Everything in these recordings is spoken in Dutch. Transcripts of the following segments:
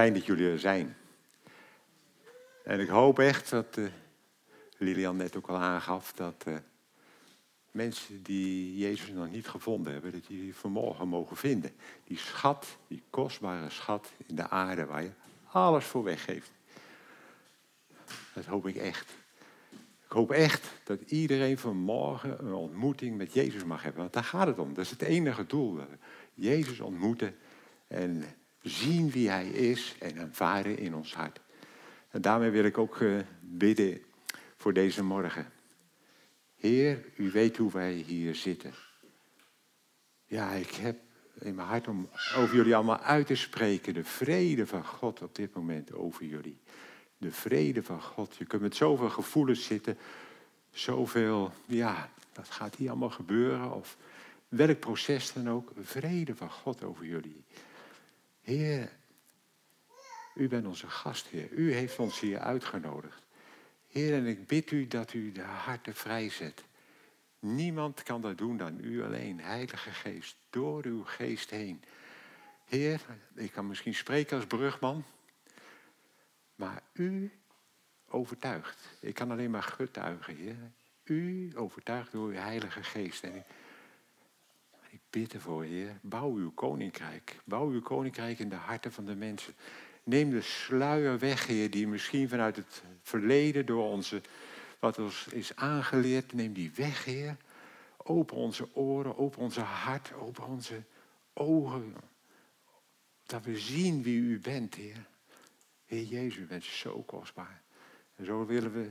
Fijn dat jullie er zijn. En ik hoop echt dat uh, Lilian net ook al aangaf dat uh, mensen die Jezus nog niet gevonden hebben, dat die vanmorgen mogen vinden. Die schat, die kostbare schat in de aarde waar je alles voor weggeeft. Dat hoop ik echt. Ik hoop echt dat iedereen vanmorgen een ontmoeting met Jezus mag hebben. Want daar gaat het om. Dat is het enige doel. Jezus ontmoeten en zien wie Hij is en ervaren in ons hart. En daarmee wil ik ook uh, bidden voor deze morgen. Heer, u weet hoe wij hier zitten. Ja, ik heb in mijn hart om over jullie allemaal uit te spreken. De vrede van God op dit moment over jullie. De vrede van God. Je kunt met zoveel gevoelens zitten. Zoveel, ja, wat gaat hier allemaal gebeuren? Of welk proces dan ook. Vrede van God over jullie. Heer, u bent onze gastheer. U heeft ons hier uitgenodigd. Heer, en ik bid u dat u de harten vrijzet. Niemand kan dat doen dan u alleen, Heilige Geest, door uw geest heen. Heer, ik kan misschien spreken als brugman, maar u overtuigt. Ik kan alleen maar getuigen, Heer. U overtuigt door uw Heilige Geest. En bid ervoor, Heer, bouw uw koninkrijk. Bouw uw koninkrijk in de harten van de mensen. Neem de sluier weg, Heer, die misschien vanuit het verleden door onze, wat ons is aangeleerd, neem die weg, Heer. Open onze oren, open onze hart, open onze ogen. Dat we zien wie u bent, Heer. Heer Jezus, u bent zo kostbaar. En zo willen we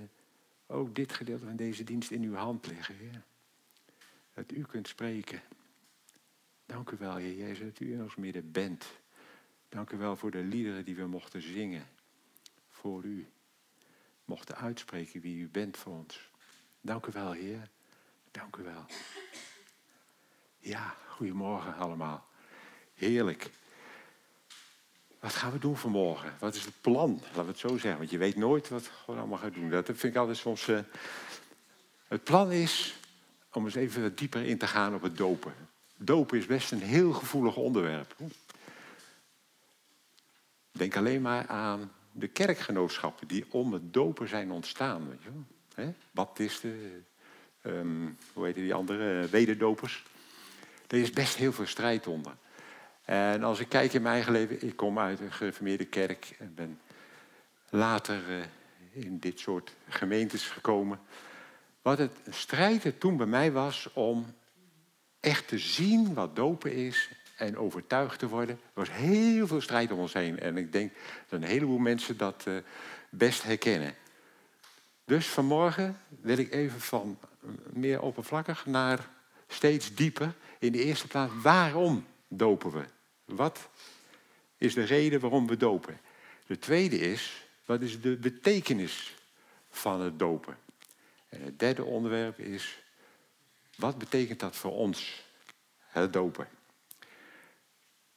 ook dit gedeelte van deze dienst in uw hand leggen, Heer. Dat u kunt spreken. Dank u wel, Heer Jezus, dat u in ons midden bent. Dank u wel voor de liederen die we mochten zingen. Voor u. Mochten uitspreken wie u bent voor ons. Dank u wel, Heer. Dank u wel. Ja, goedemorgen allemaal. Heerlijk. Wat gaan we doen vanmorgen? Wat is het plan? Laten we het zo zeggen. Want je weet nooit wat God allemaal gaat doen. Dat vind ik altijd soms. Uh... Het plan is om eens even dieper in te gaan op het dopen. Dopen is best een heel gevoelig onderwerp. Denk alleen maar aan de kerkgenootschappen die om het dopen zijn ontstaan. Weet je? Baptisten, um, hoe heet die andere, wederdopers. Er is best heel veel strijd onder. En als ik kijk in mijn eigen leven, ik kom uit een gereformeerde kerk en ben later uh, in dit soort gemeentes gekomen. Wat het strijd er toen bij mij was om echt te zien wat dopen is en overtuigd te worden. Er was heel veel strijd om ons heen. En ik denk dat een heleboel mensen dat uh, best herkennen. Dus vanmorgen wil ik even van meer oppervlakkig naar steeds dieper. In de eerste plaats, waarom dopen we? Wat is de reden waarom we dopen? De tweede is, wat is de betekenis van het dopen? En het derde onderwerp is, wat betekent dat voor ons, het dopen?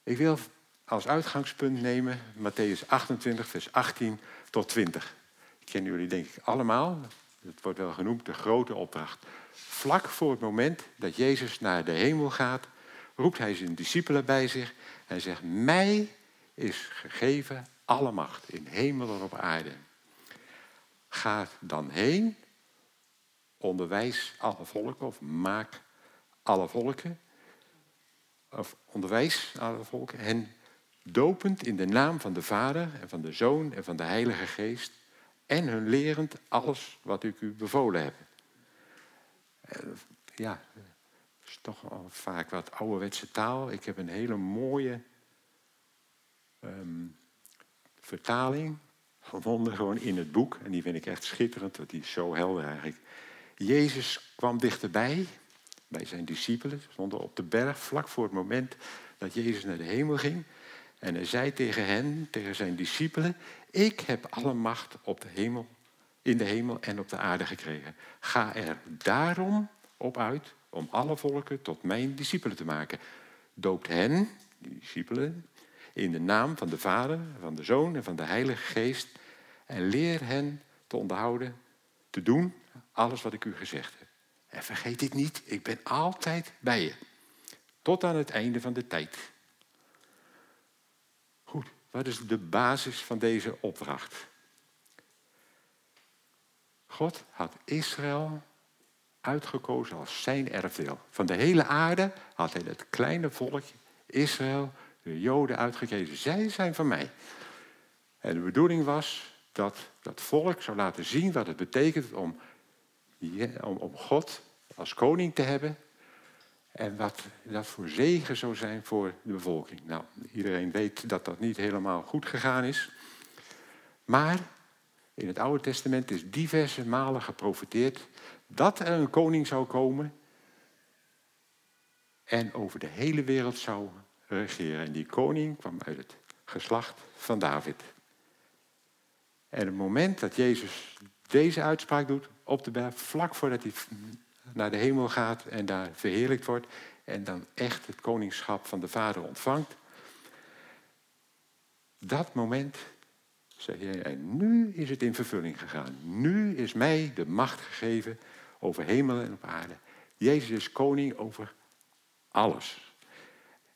Ik wil als uitgangspunt nemen Matthäus 28, vers 18 tot 20. Ik ken jullie denk ik allemaal. Het wordt wel genoemd de grote opdracht. Vlak voor het moment dat Jezus naar de hemel gaat, roept hij zijn discipelen bij zich en zegt: Mij is gegeven alle macht in hemel en op aarde. Ga dan heen, onderwijs alle volken of maak alle volken of onderwijs de volken, hen dopend in de naam van de Vader en van de Zoon en van de Heilige Geest en hun lerend alles wat ik u bevolen heb. Eh, ja, dat is toch vaak wat ouderwetse taal. Ik heb een hele mooie um, vertaling gevonden gewoon in het boek. En die vind ik echt schitterend, want die is zo helder eigenlijk. Jezus kwam dichterbij bij zijn discipelen. Stonden op de berg vlak voor het moment dat Jezus naar de hemel ging. En hij zei tegen hen, tegen zijn discipelen: Ik heb alle macht op de hemel, in de hemel en op de aarde gekregen. Ga er daarom op uit om alle volken tot mijn discipelen te maken. Doopt hen, die discipelen, in de naam van de Vader, van de Zoon en van de Heilige Geest. En leer hen te onderhouden, te doen alles wat ik u gezegd heb. En vergeet dit niet, ik ben altijd bij je. Tot aan het einde van de tijd. Goed, Wat is de basis van deze opdracht? God had Israël uitgekozen als zijn erfdeel. Van de hele aarde had hij het kleine volkje Israël, de Joden uitgekozen. Zij zijn van mij. En de bedoeling was dat dat volk zou laten zien wat het betekent om, om, God als koning te hebben. En wat dat voor zegen zou zijn voor de bevolking. Nou, iedereen weet dat dat niet helemaal goed gegaan is. Maar in het Oude Testament is diverse malen geprofiteerd dat er een koning zou komen en over de hele wereld zou regeren. En die koning kwam uit het geslacht van David. En het moment dat Jezus deze uitspraak doet op de berg, vlak voordat hij naar de hemel gaat en daar verheerlijkt wordt en dan echt het koningschap van de Vader ontvangt, dat moment zeg je, en nu is het in vervulling gegaan. Nu is mij de macht gegeven over hemel en op aarde. Jezus is koning over alles.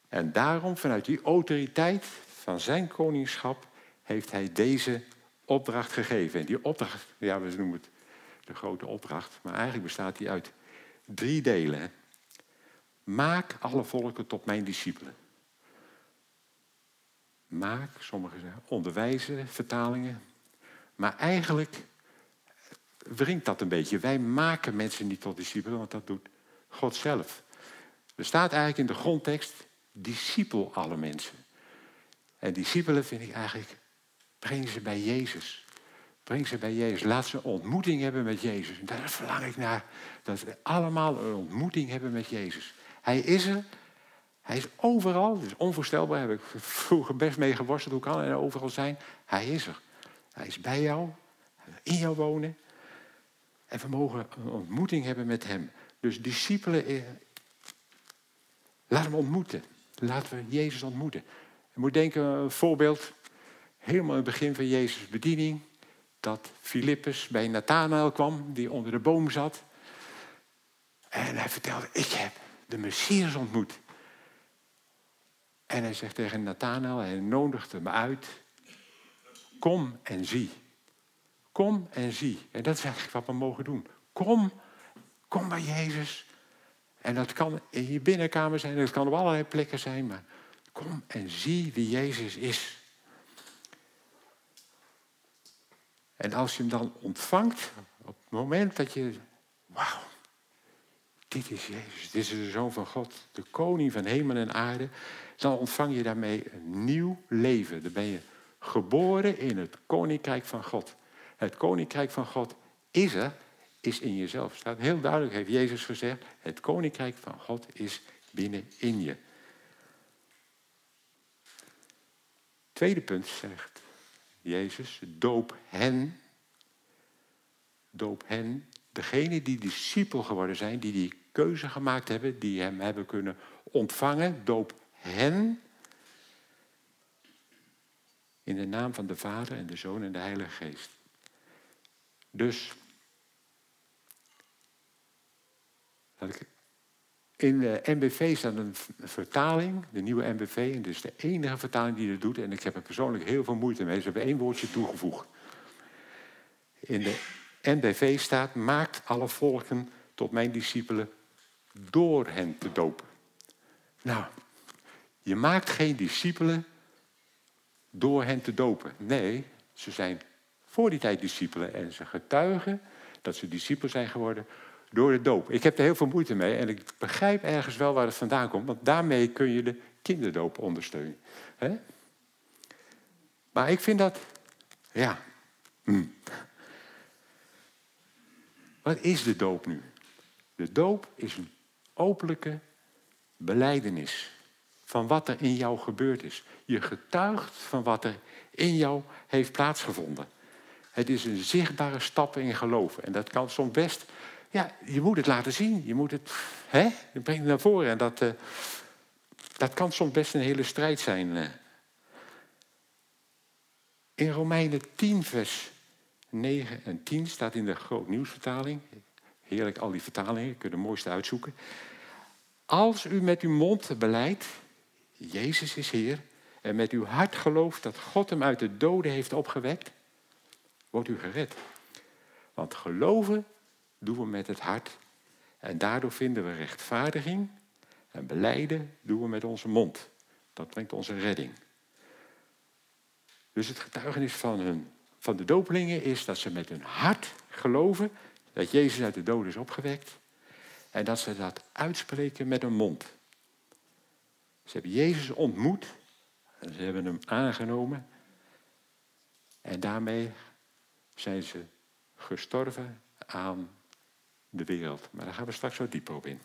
En daarom, vanuit die autoriteit van zijn koningschap, heeft hij deze opdracht gegeven. En die opdracht, ja, we noemen het de grote opdracht, maar eigenlijk bestaat die uit drie delen. Maak alle volken tot mijn discipelen. Maak, sommigen zeggen onderwijzen, vertalingen. Maar eigenlijk wringt dat een beetje. Wij maken mensen niet tot discipelen, want dat doet God zelf. Er staat eigenlijk in de grondtekst, discipel alle mensen. En discipelen vind ik eigenlijk, breng ze bij Jezus. Breng ze bij Jezus. Laat ze ontmoeting hebben met Jezus. En daar verlang ik naar. Dat we allemaal een ontmoeting hebben met Jezus. Hij is er. Hij is overal. Het is onvoorstelbaar. Daar heb ik vroeger best mee geworsteld. Hoe kan hij er overal zijn? Hij is er. Hij is bij jou. In jou wonen. En we mogen een ontmoeting hebben met hem. Dus discipelen, eh, laat hem ontmoeten. Laten we Jezus ontmoeten. Je moet denken, een voorbeeld, helemaal in het begin van Jezus' bediening, dat Filippus bij Nathanael kwam, die onder de boom zat. En hij vertelde, ik heb de Messias ontmoet. En hij zegt tegen Nathanael, hij nodigt hem uit, kom en zie. Kom en zie. En dat is eigenlijk wat we mogen doen. Kom, kom bij Jezus. En dat kan in je binnenkamer zijn, dat kan op allerlei plekken zijn, maar kom en zie wie Jezus is. En als je hem dan ontvangt, op het moment dat je, wauw, dit is Jezus, dit is de Zoon van God, de Koning van hemel en aarde, dan ontvang je daarmee een nieuw leven. Dan ben je geboren in het Koninkrijk van God. Het koninkrijk van God is er, is in jezelf. Staat heel duidelijk, heeft Jezus gezegd. Het koninkrijk van God is binnenin je. Tweede punt zegt Jezus, doop hen. Doop hen, degene die discipel geworden zijn, die die keuze gemaakt hebben, die hem hebben kunnen ontvangen, doop hen in de naam van de Vader en de Zoon en de Heilige Geest. Dus in de MBV staat een vertaling, de nieuwe MBV, en dit is de enige vertaling die dat doet. En ik heb er persoonlijk heel veel moeite mee. Ze hebben één woordje toegevoegd. In de MBV staat: maakt alle volken tot mijn discipelen door hen te dopen. Nou, je maakt geen discipelen door hen te dopen. Nee, ze zijn voor die tijd discipelen. En ze getuigen dat ze discipelen zijn geworden door de doop. Ik heb er heel veel moeite mee en ik begrijp ergens wel waar het vandaan komt. Want daarmee kun je de kinderdoop ondersteunen. Maar ik vind dat, ja. Hm. Wat is de doop nu? De doop is een openlijke beleidenis van wat er in jou gebeurd is. Je getuigt van wat er in jou heeft plaatsgevonden. Het is een zichtbare stap in geloof. En dat kan soms best. Ja, je moet het laten zien. Je moet het. Hè? Je brengt het naar voren. En dat, uh, dat kan soms best een hele strijd zijn. Uh. In Romeinen 10, vers 9 en 10 staat in de Groot Nieuwsvertaling. Heerlijk, al die vertalingen, je kunt de mooiste uitzoeken. Als u met uw mond beleidt, Jezus is Heer, en met uw hart gelooft dat God hem uit de doden heeft opgewekt, wordt u gered. Want geloven doen we met het hart en daardoor vinden we rechtvaardiging en beleiden doen we met onze mond. Dat brengt onze redding. Dus het getuigenis van, hun, van de dopelingen is dat ze met hun hart geloven dat Jezus uit de doden is opgewekt. En dat ze dat uitspreken met hun mond. Ze hebben Jezus ontmoet. En ze hebben hem aangenomen. En daarmee zijn ze gestorven aan wereld. Maar daar gaan we straks wat dieper op in.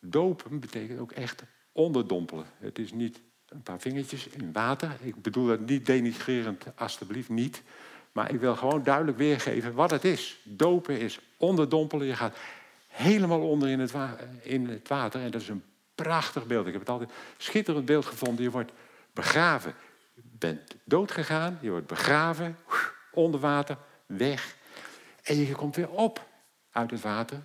Dopen betekent ook echt onderdompelen. Het is niet een paar vingertjes in water. Ik bedoel dat niet denigrerend, alstublieft niet. Maar ik wil gewoon duidelijk weergeven wat het is. Dopen is onderdompelen. Je gaat helemaal onder in het, in het water. En dat is een prachtig beeld. Ik heb het altijd schitterend beeld gevonden. Je wordt begraven. Je bent doodgegaan. Je wordt begraven. Onder water. Weg. En je komt weer op uit het water.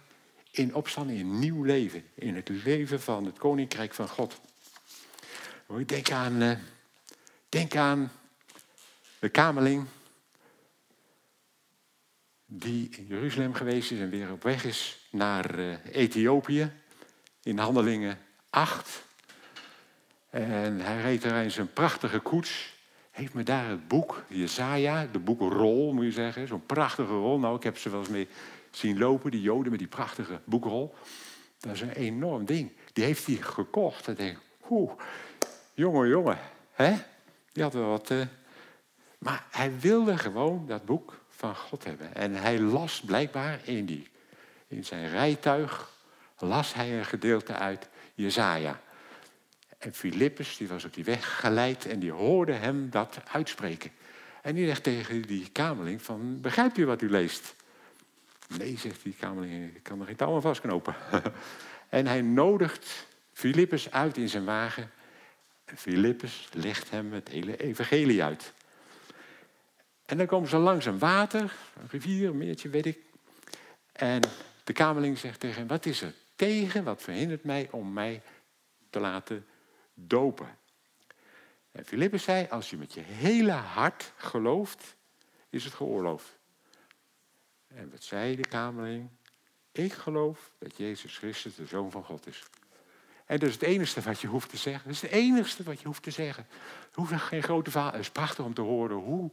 In opstanding, in nieuw leven. In het leven van het koninkrijk van God. Denk aan, eh, denk aan de kamerling die in Jeruzalem geweest is en weer op weg is naar uh, Ethiopië in Handelingen 8. En hij reed er in zijn prachtige koets. Heeft me daar het boek, Jesaja, de boekenrol moet je zeggen. Zo'n prachtige rol. Nou, ik heb ze wel eens mee zien lopen, die joden met die prachtige boekrol. Dat is een enorm ding. Die heeft hij gekocht. En denk oeh, jongen, jongen. Hè? Die had wel wat... Uh... Maar hij wilde gewoon dat boek van God hebben. En hij las blijkbaar in, die, in zijn rijtuig, las hij een gedeelte uit Jezaja. En Filippus, die was op die weg geleid en die hoorde hem dat uitspreken. En die zegt tegen die kamerling van, begrijpt u wat u leest? Nee, zegt die kamerling, ik kan er geen touw aan vastknopen. en hij nodigt Filippus uit in zijn wagen. En Filippus legt hem het hele evangelie uit. En dan komen ze langs een water, een rivier, een meertje, weet ik. En de kamerling zegt tegen hem, wat is er tegen, wat verhindert mij om mij te laten dopen? En Filippus zei, als je met je hele hart gelooft, is het geoorloofd. En wat zei de kamerling? Ik geloof dat Jezus Christus de Zoon van God is. En dat is het enige wat je hoeft te zeggen. Dat is het enige wat je hoeft te zeggen. Hoeft geen grote verhaal. Het is prachtig om te horen hoe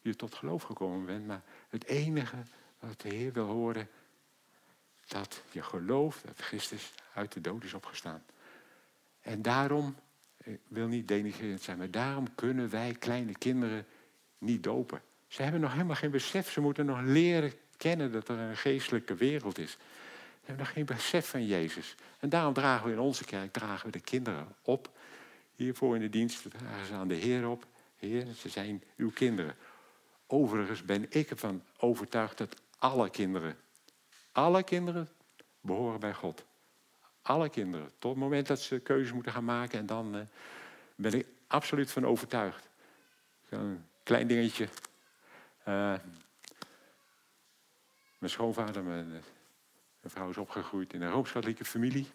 je tot geloof gekomen bent. Maar het enige wat de Heer wil horen, dat je gelooft dat Christus uit de dood is opgestaan. En daarom, ik wil niet denigrerend zijn, maar daarom kunnen wij kleine kinderen niet dopen. Ze hebben nog helemaal geen besef. Ze moeten nog leren kennen dat er een geestelijke wereld is. Ze hebben nog geen besef van Jezus. En daarom dragen we in onze kerk dragen we de kinderen op. Hiervoor in de dienst dragen ze aan de Heer op. Heer, ze zijn uw kinderen. Overigens ben ik ervan overtuigd dat alle kinderen, alle kinderen behoren bij God. Alle kinderen. Tot het moment dat ze keuzes moeten gaan maken. En dan uh, ben ik absoluut van overtuigd. Een klein dingetje. Uh, mijn schoonvader, mijn, mijn, vrouw is opgegroeid in een rooms-katholieke familie.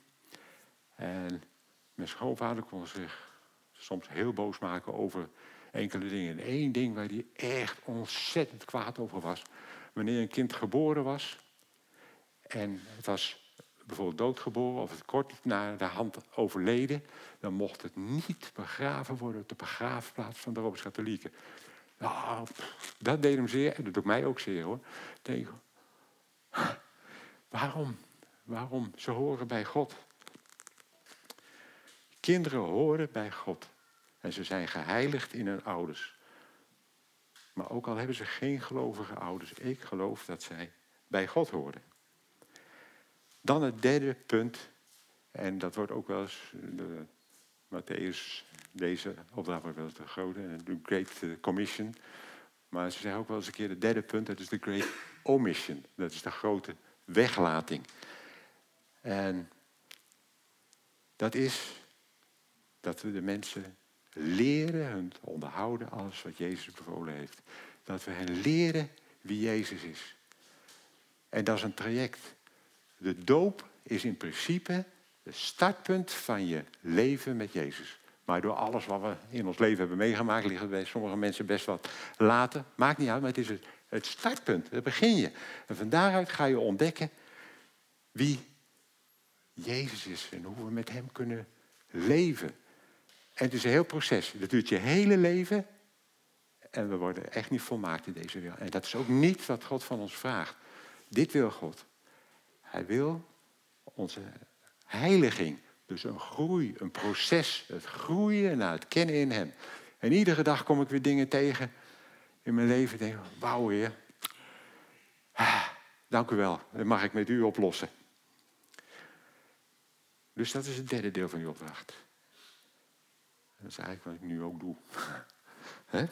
En mijn schoonvader kon zich soms heel boos maken over enkele dingen. En één ding waar hij echt ontzettend kwaad over was. Wanneer een kind geboren was en het was bijvoorbeeld doodgeboren of het kort na de hand overleden, dan mocht het niet begraven worden op de begraafplaats van de Rooms-Katholieken. Nou, dat deed hem zeer en dat doet mij ook zeer hoor. Denk, waarom? Waarom? Ze horen bij God. Kinderen horen bij God. En ze zijn geheiligd in hun ouders. Maar ook al hebben ze geen gelovige ouders, ik geloof dat zij bij God horen. Dan het derde punt, en dat wordt ook wel eens, de, Matthäus, deze opdracht wordt wel eens de grote, de Great Commission. Maar ze zeggen ook wel eens een keer de derde punt, dat is de Great Omission. Dat is de grote weglating. En dat is dat we de mensen leren hun onderhouden alles wat Jezus bevolen heeft. Dat we hen leren wie Jezus is. En dat is een traject. De doop is in principe het startpunt van je leven met Jezus. Maar door alles wat we in ons leven hebben meegemaakt, liggen bij sommige mensen best wat later. Maakt niet uit, maar het is het, het startpunt. Daar begin je. En van daaruit ga je ontdekken wie Jezus is en hoe we met Hem kunnen leven. En het is een heel proces. Dat duurt je hele leven. En we worden echt niet volmaakt in deze wereld. En dat is ook niet wat God van ons vraagt. Dit wil God. Hij wil onze heiliging. Dus een groei, een proces. Het groeien naar het kennen in Hem. En iedere dag kom ik weer dingen tegen in mijn leven. En denk, wauw Heer. Ah, dank u wel. Dat mag ik met u oplossen. Dus dat is het derde deel van die opdracht. Dat is eigenlijk wat ik nu ook doe.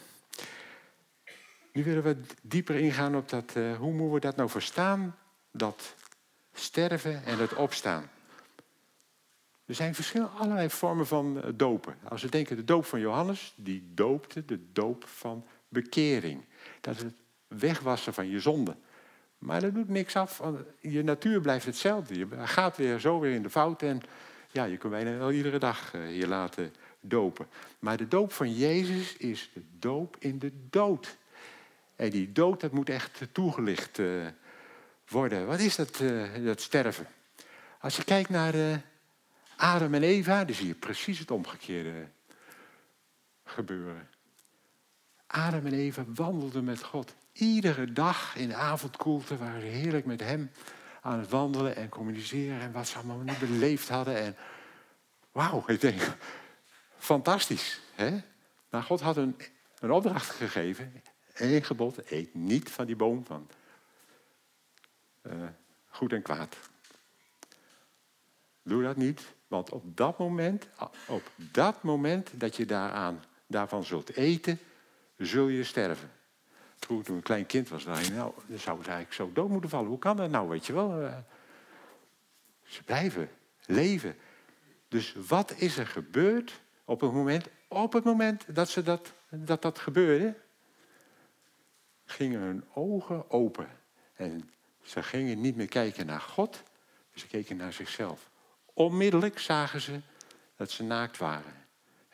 Nu willen we dieper ingaan op dat, uh, hoe moeten we dat nou verstaan? Dat sterven en het opstaan. Er zijn verschillende allerlei vormen van eh, dopen. Als we denken de doop van Johannes, die doopte de doop van bekering. Dat is het wegwassen van je zonde. Maar dat doet niks af. Je natuur blijft hetzelfde. Je gaat weer zo weer in de fout. En ja, je kunt bijna wel iedere dag eh, je laten dopen. Maar de doop van Jezus is de doop in de dood. En die dood, dat moet echt toegelicht uh, worden. Wat is dat, uh, dat sterven? Als je kijkt naar uh, Adam en Eva, dan zie je precies het omgekeerde gebeuren. Adam en Eva wandelden met God. Iedere dag in de avondkoelte waren ze heerlijk met hem aan het wandelen en communiceren. En wat ze allemaal niet beleefd hadden. En wauw, ik denk, fantastisch. Hè? Maar God had een, een opdracht gegeven. Eén gebod, eet niet van die boom van uh, goed en kwaad. Doe dat niet, want op dat moment, op dat moment dat je daaraan, daarvan zult eten, zul je sterven. toen ik een klein kind was, dacht ik, nou, dan zou ze eigenlijk zo dood moeten vallen. Hoe kan dat nou, weet je wel? Uh, ze blijven leven. Dus wat is er gebeurd op het moment, op het moment dat, ze dat, dat, dat gebeurde? Gingen hun ogen open. En ze gingen niet meer kijken naar God, ze keken naar zichzelf. Onmiddellijk zagen ze dat ze naakt waren.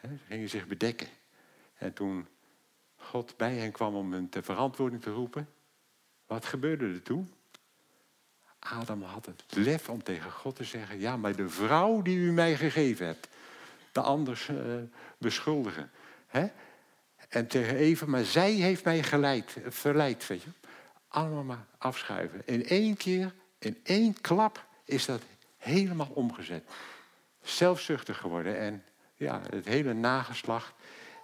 Ze gingen zich bedekken. En toen God bij hen kwam om hen ter verantwoording te roepen, wat gebeurde er toen? Adam had het lef om tegen God te zeggen: Ja, maar de vrouw die u mij gegeven hebt, de anders uh, beschuldigen. Hè? En tegen Eva, maar zij heeft mij geleid, verleid, weet je. Allemaal maar afschuiven. In één keer, in één klap is dat helemaal omgezet. Zelfzuchtig geworden. En ja, het hele nageslacht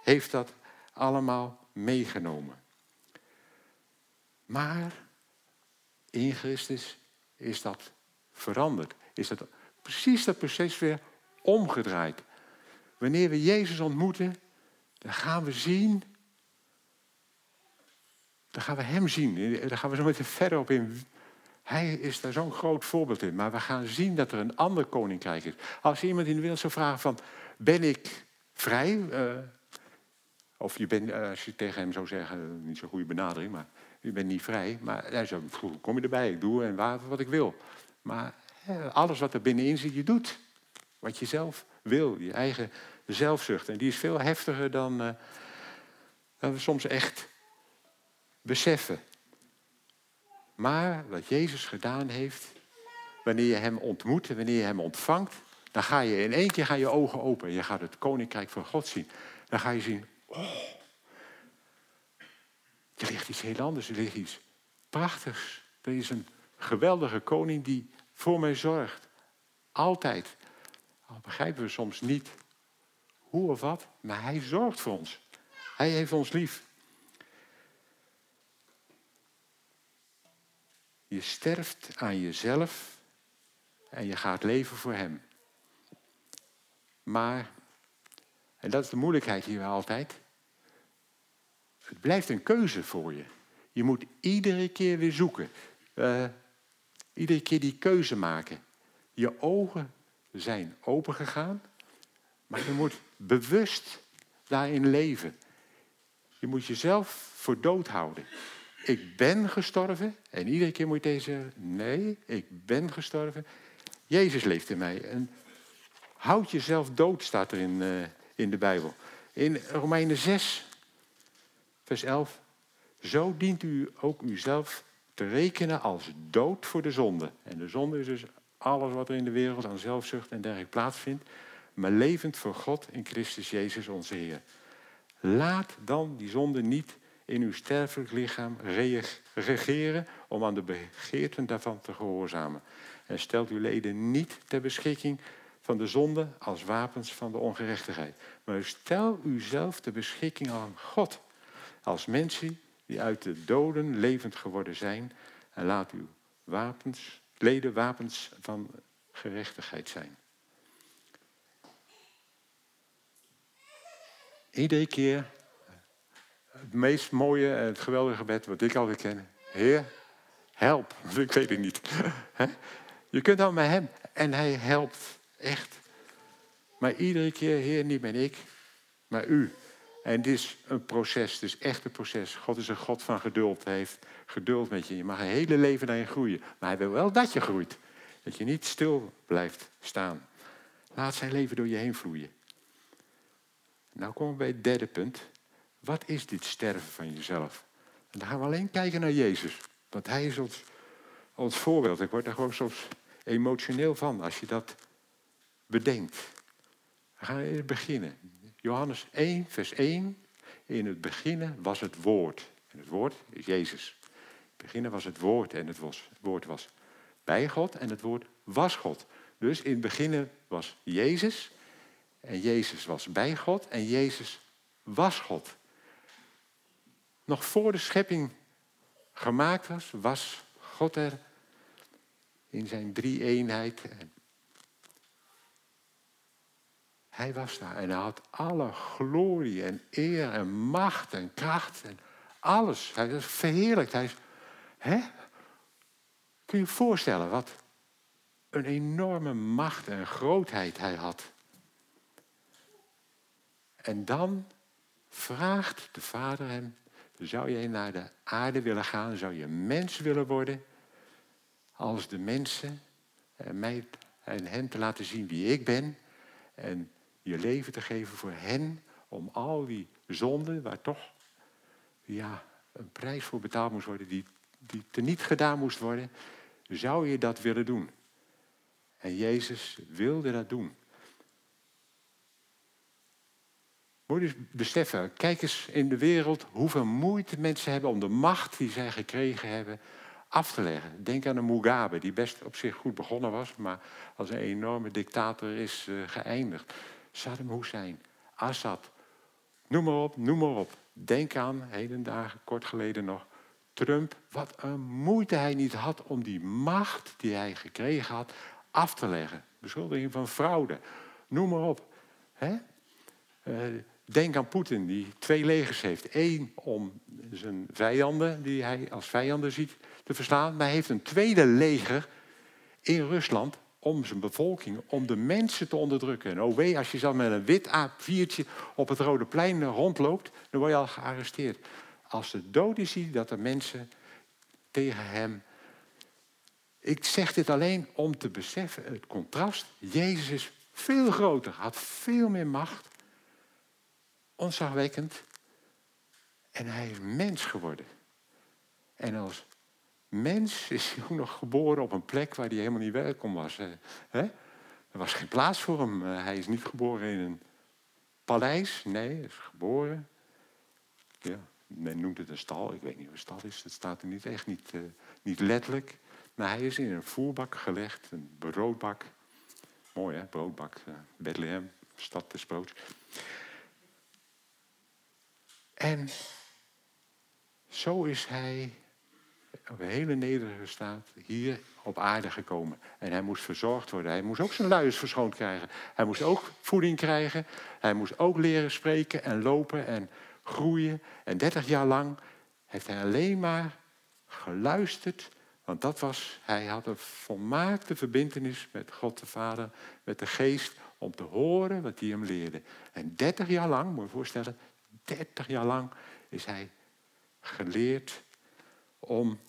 heeft dat allemaal meegenomen. Maar in Christus is dat veranderd. Is dat precies dat proces weer omgedraaid. Wanneer we Jezus ontmoeten, dan gaan we zien. Dan gaan we Hem zien. Daar gaan we zo meteen verder op in. Hij is daar zo'n groot voorbeeld in. Maar we gaan zien dat er een ander koninkrijk is. Als iemand in de wereld zou vragen van... Ben ik vrij? Uh, of je bent, uh, als je tegen hem zou zeggen... Niet zo'n goede benadering, maar... Je bent niet vrij. Maar hij zou kom je erbij? Ik doe en waar wat ik wil. Maar alles wat er binnenin zit, je doet. Wat je zelf wil. Je eigen zelfzucht. En die is veel heftiger dan, dan we soms echt beseffen. Maar wat Jezus gedaan heeft, wanneer je hem ontmoet en wanneer je hem ontvangt, dan ga je in één keer gaan je ogen open. Je gaat het koninkrijk van God zien. Dan ga je zien, oh, er ligt iets heel anders, er ligt iets prachtigs. Er is een geweldige koning die voor mij zorgt. Altijd. Al begrijpen we soms niet hoe of wat, maar hij zorgt voor ons. Hij heeft ons lief. Je sterft aan jezelf en je gaat leven voor hem. Maar, en dat is de moeilijkheid hier altijd, het blijft een keuze voor je. Je moet iedere keer weer zoeken. Uh, iedere keer die keuze maken. Je ogen zijn opengegaan, maar je moet bewust daarin leven. Je moet jezelf voor dood houden. Ik ben gestorven. En iedere keer moet je deze nee, ik ben gestorven. Jezus leeft in mij. En houd jezelf dood, staat er in, uh, in de Bijbel. In Romeinen 6, vers 11. Zo dient u ook uzelf te rekenen als dood voor de zonde. En de zonde is dus alles wat er in de wereld aan zelfzucht en dergelijke plaatsvindt. Maar levend voor God in Christus Jezus onze Heer. Laat dan die zonde niet in uw sterfelijk lichaam regeren om aan de begeerten daarvan te gehoorzamen. En stelt uw leden niet ter beschikking van de zonde als wapens van de ongerechtigheid. Maar stel uzelf ter beschikking aan God als mensen die uit de doden levend geworden zijn. En laat uw wapens, leden wapens van gerechtigheid zijn. Iedere keer het meest mooie en het geweldige gebed wat ik altijd ken. Heer, help. Ik weet het niet. Je kunt dan met hem en hij helpt echt. Maar iedere keer, Heer, niet ben ik, maar u. En dit is een proces, het is echt een proces. God is een God van geduld. Hij heeft geduld met je. Je mag een hele leven naar je groeien. Maar hij wil wel dat je groeit. Dat je niet stil blijft staan. Laat zijn leven door je heen vloeien. Nou komen we bij het derde punt. Wat is dit sterven van jezelf? En dan gaan we alleen kijken naar Jezus. Want hij is ons, ons voorbeeld. Ik word daar gewoon soms emotioneel van als je dat bedenkt. We gaan even beginnen. Johannes 1, vers 1. In het begin was het woord. En het woord is Jezus. In het begin was het woord en het, was, het woord was bij God en het woord was God. Dus in het begin was Jezus en Jezus was bij God en Jezus was God. Nog voor de schepping gemaakt was, was God er in zijn drie eenheid. Hij was daar en hij had alle glorie en eer en macht en kracht en alles. Hij was verheerlijkt. Hij is, hè? Kun je je voorstellen wat een enorme macht en grootheid hij had. En dan vraagt de vader hem, zou jij naar de aarde willen gaan? Zou je mens willen worden? Als de mensen en mij en hen te laten zien wie ik ben. En je leven te geven voor hen. Om al die zonden, waar toch ja, een prijs voor betaald moest worden, die, die teniet gedaan moest worden. Zou je dat willen doen? En Jezus wilde dat doen. Moet je dus beseffen, kijk eens in de wereld hoeveel moeite mensen hebben om de macht die zij gekregen hebben af te leggen. Denk aan een Mugabe, die best op zich goed begonnen was, maar als een enorme dictator is uh, geëindigd. Saddam Hussein, Assad, noem maar op, noem maar op. Denk aan, heden dagen, kort geleden nog, Trump. Wat een moeite hij niet had om die macht die hij gekregen had af te leggen. Beschuldiging van fraude, noem maar op. He? Uh, Denk aan Poetin, die twee legers heeft. Eén om zijn vijanden, die hij als vijanden ziet, te verslaan. Maar hij heeft een tweede leger in Rusland om zijn bevolking, om de mensen te onderdrukken. En oh wee, als je dan met een wit A4'tje op het Rode Plein rondloopt, dan word je al gearresteerd. Als de doden ziet dat de mensen tegen hem... Ik zeg dit alleen om te beseffen, het contrast. Jezus is veel groter, had veel meer macht onzagwekkend. En hij is mens geworden. En als mens is hij ook nog geboren op een plek waar hij helemaal niet welkom was. Er was geen plaats voor hem. Eh, hij is niet geboren in een paleis. Nee, hij is geboren. Ja, men noemt het een stal. Ik weet niet wat een stal is. Het staat er niet echt niet, uh, niet letterlijk. Maar hij is in een voerbak gelegd, een broodbak. Mooi hè, broodbak. Uh, Bethlehem, stad des broods. En zo is hij op een hele nederige staat hier op aarde gekomen. En hij moest verzorgd worden. Hij moest ook zijn luiers verschoond krijgen. Hij moest ook voeding krijgen. Hij moest ook leren spreken en lopen en groeien. En dertig jaar lang heeft hij alleen maar geluisterd. Want dat was, hij had een volmaakte verbindenis met God de Vader, met de Geest, om te horen wat hij hem leerde. En dertig jaar lang, moet je voorstellen, 30 jaar lang is hij geleerd om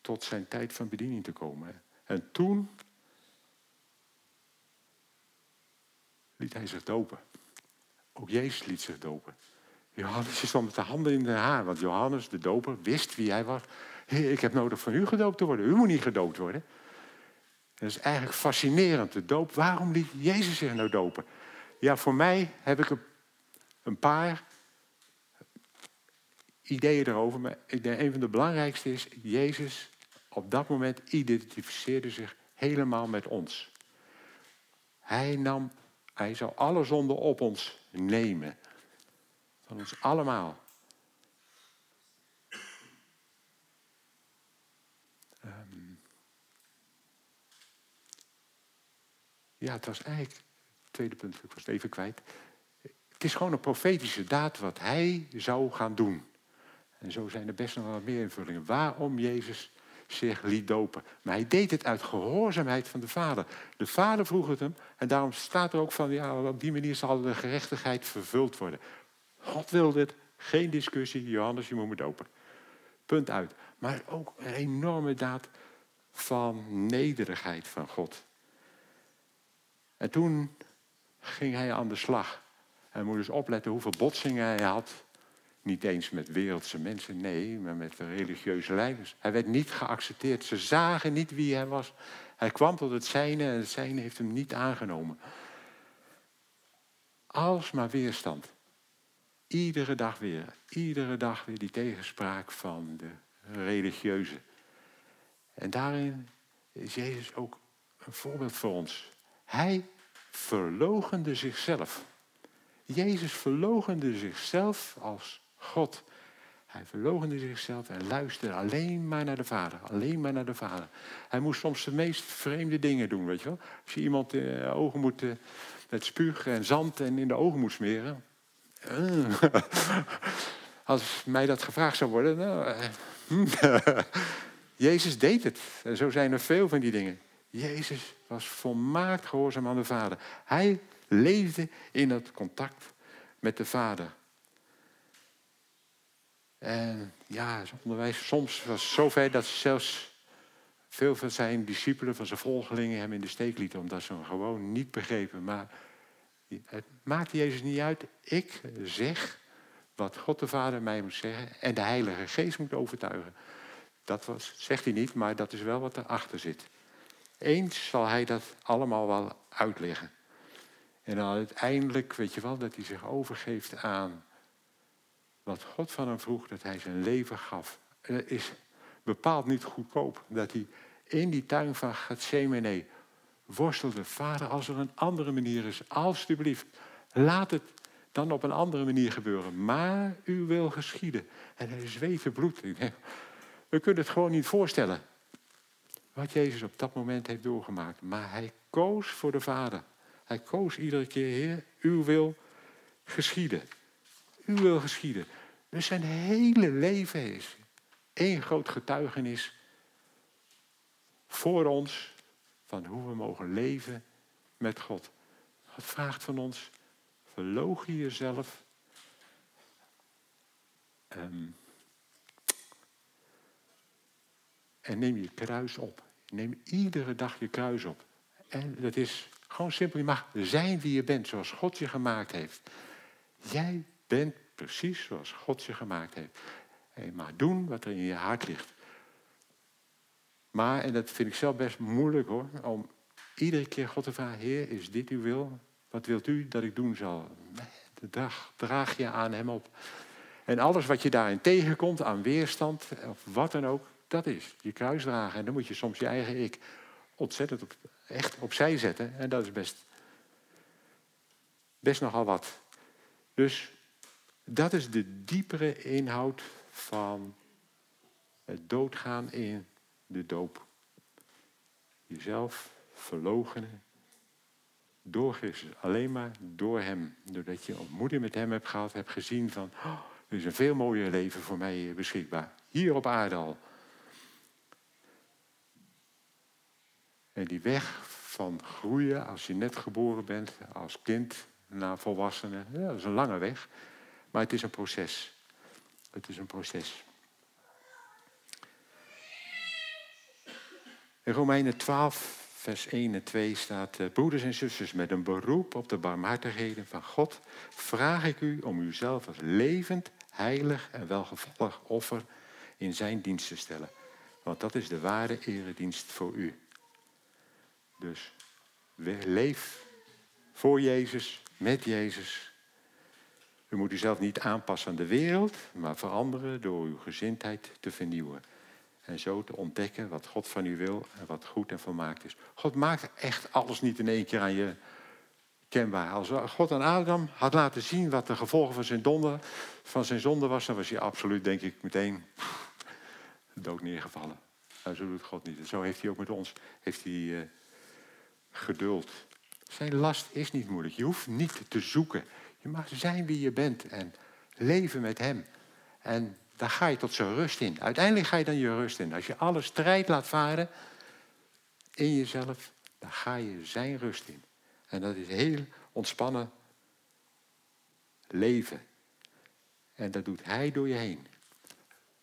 tot zijn tijd van bediening te komen. En toen liet hij zich dopen. Ook Jezus liet zich dopen. Johannes stond met de handen in de haar, want Johannes, de doper, wist wie hij was. Ik heb nodig van u gedoopt te worden. U moet niet gedoopt worden. Dat is eigenlijk fascinerend, de doop. Waarom liet Jezus zich nou dopen? Ja, voor mij heb ik een paar ideeën erover. Maar ik denk, een van de belangrijkste is, Jezus op dat moment identificeerde zich helemaal met ons. Hij nam, hij zou alle zonden op ons nemen. Van ons allemaal. Ehm, ja, het was eigenlijk, tweede punt, ik was het even kwijt. Het is gewoon een profetische daad wat hij zou gaan doen. En zo zijn er best nog wat meer invullingen. Waarom Jezus zich liet dopen. Maar hij deed het uit gehoorzaamheid van de Vader. De Vader vroeg het hem en daarom staat er ook van, ja, op die manier zal de gerechtigheid vervuld worden. God wilde het, geen discussie, Johannes, je moet me dopen. Punt uit. Maar ook een enorme daad van nederigheid van God. En toen ging hij aan de slag. Hij moest dus opletten hoeveel botsingen hij had niet eens met wereldse mensen, nee, maar met de religieuze leiders. Hij werd niet geaccepteerd. Ze zagen niet wie hij was. Hij kwam tot het zijne en het zijne heeft hem niet aangenomen. Alsmaar weerstand. Iedere dag weer. Iedere dag weer die tegenspraak van de religieuze. En daarin is Jezus ook een voorbeeld voor ons. Hij verlogende zichzelf. Jezus verlogende zichzelf als God. Hij verloochende zichzelf en luisterde alleen maar naar de Vader. Alleen maar naar de Vader. Hij moest soms de meest vreemde dingen doen, weet je wel. Als je iemand de ogen moet, uh, met spuug en zand en in de ogen moet smeren. Uh. Als mij dat gevraagd zou worden, nou, uh, Jezus deed het. En zo zijn er veel van die dingen. Jezus was volmaakt gehoorzaam aan de Vader. Hij leefde in het contact met de Vader. En ja, zijn onderwijs soms was zover dat zelfs veel van zijn discipelen, van zijn volgelingen, hem in de steek lieten, omdat ze hem gewoon niet begrepen. Maar het maakt Jezus niet uit. Ik zeg wat God de Vader mij moet zeggen en de Heilige Geest moet overtuigen. Dat was, zegt hij niet, maar dat is wel wat erachter zit. Eens zal hij dat allemaal wel uitleggen. En dan uiteindelijk, weet je wel, dat hij zich overgeeft aan wat God van hem vroeg, dat hij zijn leven gaf. Het is bepaald niet goedkoop dat hij in die tuin van Gethsemane worstelde. Vader, als er een andere manier is, alstublieft, laat het dan op een andere manier gebeuren. Maar u wil geschieden. En hij zweette bloed. We kunnen het gewoon niet voorstellen. Wat Jezus op dat moment heeft doorgemaakt. Maar hij koos voor de Vader. Hij koos iedere keer, Heer, uw wil geschieden uw wil geschieden. Dus zijn hele leven is één groot getuigenis voor ons van hoe we mogen leven met God. God vraagt van ons, verloog je jezelf. Ehm, en neem je kruis op. Neem iedere dag je kruis op. En dat is gewoon simpel. Je mag zijn wie je bent, zoals God je gemaakt heeft. Jij bent precies zoals God je gemaakt heeft. En je mag doen wat er in je hart ligt. Maar, en dat vind ik zelf best moeilijk hoor, om iedere keer God te vragen, Heer, is dit uw wil? Wat wilt u dat ik doen zal? De dag draag je aan hem op. En alles wat je daarin tegenkomt, aan weerstand of wat dan ook, dat is je kruis dragen. En dan moet je soms je eigen ik ontzettend op, echt opzij zetten. En dat is best, best nogal wat. Dus dat is de diepere inhoud van het doodgaan in de doop. Jezelf verloochenen door Christus. Alleen maar door Hem. Doordat je ontmoeting met Hem hebt gehad, hebt gezien van... Oh, er is een veel mooier leven voor mij beschikbaar. Hier op aarde al. En die weg van groeien als je net geboren bent, als kind naar volwassenen, ja, dat is een lange weg. Maar het is een proces. Het is een proces. In Romeinen 12, vers 1 en 2 staat... eh, Broeders en zusters, met een beroep op de barmhartigheden van God... vraag ik u om uzelf als levend, heilig en welgevallig offer... in zijn dienst te stellen. Want dat is de ware eredienst voor u. Dus leef voor Jezus, met Jezus. U moet uzelf niet aanpassen aan de wereld, maar veranderen door uw gezindheid te vernieuwen. En zo te ontdekken wat God van u wil en wat goed en volmaakt is. God maakt echt alles niet in één keer aan je kenbaar. Als God aan Adam had laten zien wat de gevolgen van zijn, donde, van zijn zonde was, dan was hij absoluut, denk ik, meteen dood neergevallen. Nou, zo doet God niet. En zo heeft hij ook met ons heeft hij, eh, geduld. Zijn last is niet moeilijk. Je hoeft niet te zoeken. Je mag zijn wie je bent en leven met hem. En daar ga je tot zijn rust in. Uiteindelijk ga je dan je rust in. Als je alle strijd laat varen in jezelf, dan ga je zijn rust in. En dat is heel ontspannen leven. En dat doet hij door je heen.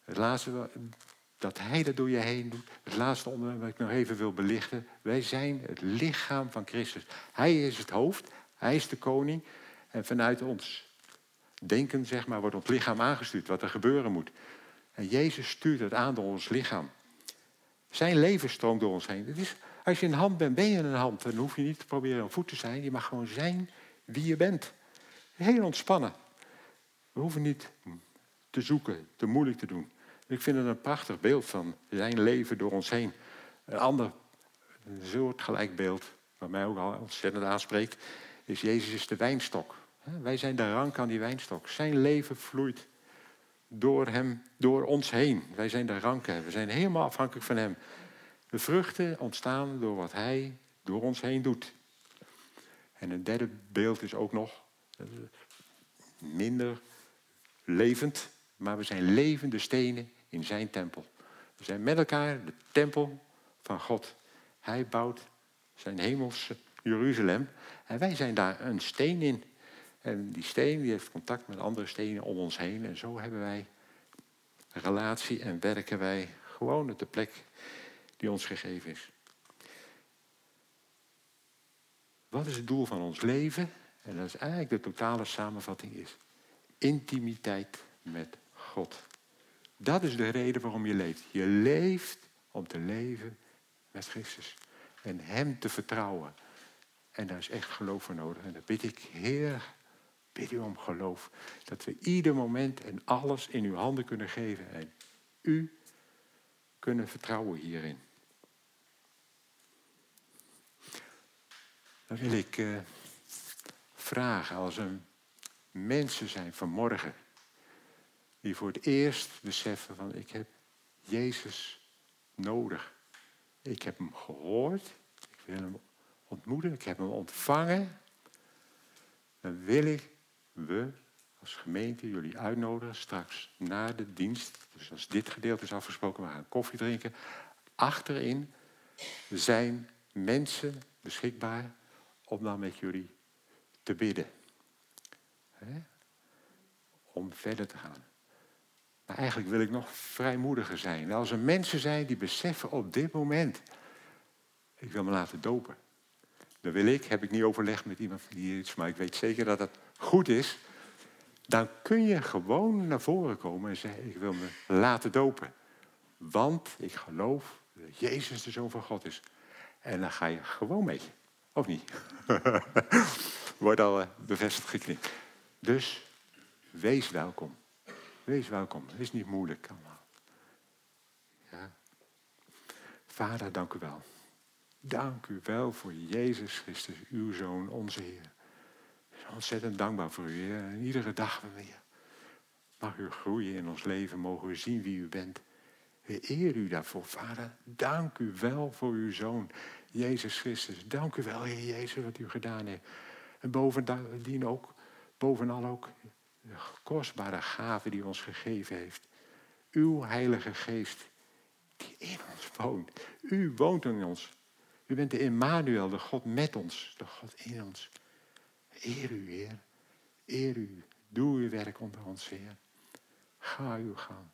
Het laatste dat hij dat door je heen doet. Het laatste onderwerp wat ik nog even wil belichten. Wij zijn het lichaam van Christus. Hij is het hoofd, hij is de koning. En vanuit ons denken, zeg maar, wordt ons lichaam aangestuurd. Wat er gebeuren moet. En Jezus stuurt het aan door ons lichaam. Zijn leven stroomt door ons heen. Is, als je een hand bent, ben je een hand. Dan hoef je niet te proberen een voet te zijn. Je mag gewoon zijn wie je bent. Heel ontspannen. We hoeven niet te zoeken, te moeilijk te doen. Ik vind het een prachtig beeld van zijn leven door ons heen. Een ander een soortgelijk beeld, wat mij ook al ontzettend aanspreekt, is Jezus is de wijnstok. Wij zijn de rank aan die wijnstok. Zijn leven vloeit door hem, door ons heen. Wij zijn de ranken. We zijn helemaal afhankelijk van hem. De vruchten ontstaan door wat hij door ons heen doet. En een derde beeld is ook nog eh, minder levend, maar we zijn levende stenen in zijn tempel. We zijn met elkaar de tempel van God. Hij bouwt zijn hemelse Jeruzalem en wij zijn daar een steen in. En die steen die heeft contact met andere stenen om ons heen. En zo hebben wij relatie en werken wij gewoon op de plek die ons gegeven is. Wat is het doel van ons leven? En dat is eigenlijk de totale samenvatting is intimiteit met God. Dat is de reden waarom je leeft. Je leeft om te leven met Christus. En Hem te vertrouwen. En daar is echt geloof voor nodig. En dan bid ik, Heer, bid u om geloof. Dat we ieder moment en alles in uw handen kunnen geven. En u kunnen vertrouwen hierin. Dan wil ik eh, vragen als er mensen zijn vanmorgen die voor het eerst beseffen van ik heb Jezus nodig. Ik heb hem gehoord, ik wil hem ontmoeten, ik heb hem ontvangen. Dan wil ik we als gemeente jullie uitnodigen straks na de dienst. Dus als dit gedeelte is afgesproken, we gaan koffie drinken. Achterin zijn mensen beschikbaar om dan met jullie te bidden. Om verder te gaan. Eigenlijk wil ik nog vrijmoediger zijn. Als er mensen zijn die beseffen op dit moment, ik wil me laten dopen. Dan wil ik, heb ik niet overlegd met iemand die iets, maar ik weet zeker dat het goed is. Dan kun je gewoon naar voren komen en zeggen, ik wil me laten dopen. Want ik geloof dat Jezus de Zoon van God is. En dan ga je gewoon mee. Of niet? Wordt al eh, bevestigd geknikt. Dus wees welkom. Wees welkom. Het is niet moeilijk allemaal. Ja. Vader, dank u wel. Dank u wel voor Jezus Christus, uw Zoon, onze Heer. Ik ben ontzettend dankbaar voor u, Heer. En iedere dag weer. Mag u groeien in ons leven, mogen we zien wie u bent. We eer u daarvoor, Vader. Dank u wel voor uw Zoon, Jezus Christus. Dank u wel, Heer Jezus, wat u gedaan heeft. En bovendien ook, bovenal ook, de kostbare gave die ons gegeven heeft. Uw Heilige Geest, die in ons woont. U woont in ons. U bent de Emmanuel, de God met ons, de God in ons. Eer u, Heer. Eer u. Doe uw werk onder ons, Heer. Ga uw gang.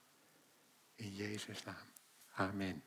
In Jezus' naam. Amen.